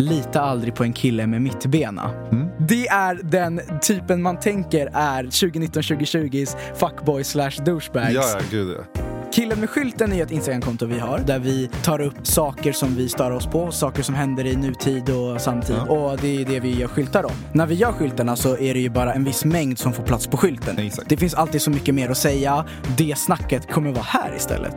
lita aldrig på en kille med mittbena. Det är den typen man tänker är 2019-2020s fuckboy slash douchebags. Ja, ja, gud ja. Killen med skylten är ett Instagramkonto vi har där vi tar upp saker som vi stör oss på, saker som händer i nutid och samtid. Och det är det vi gör skyltar om. När vi gör skyltarna så är det ju bara en viss mängd som får plats på skylten. Exakt. Det finns alltid så mycket mer att säga. Det snacket kommer vara här istället.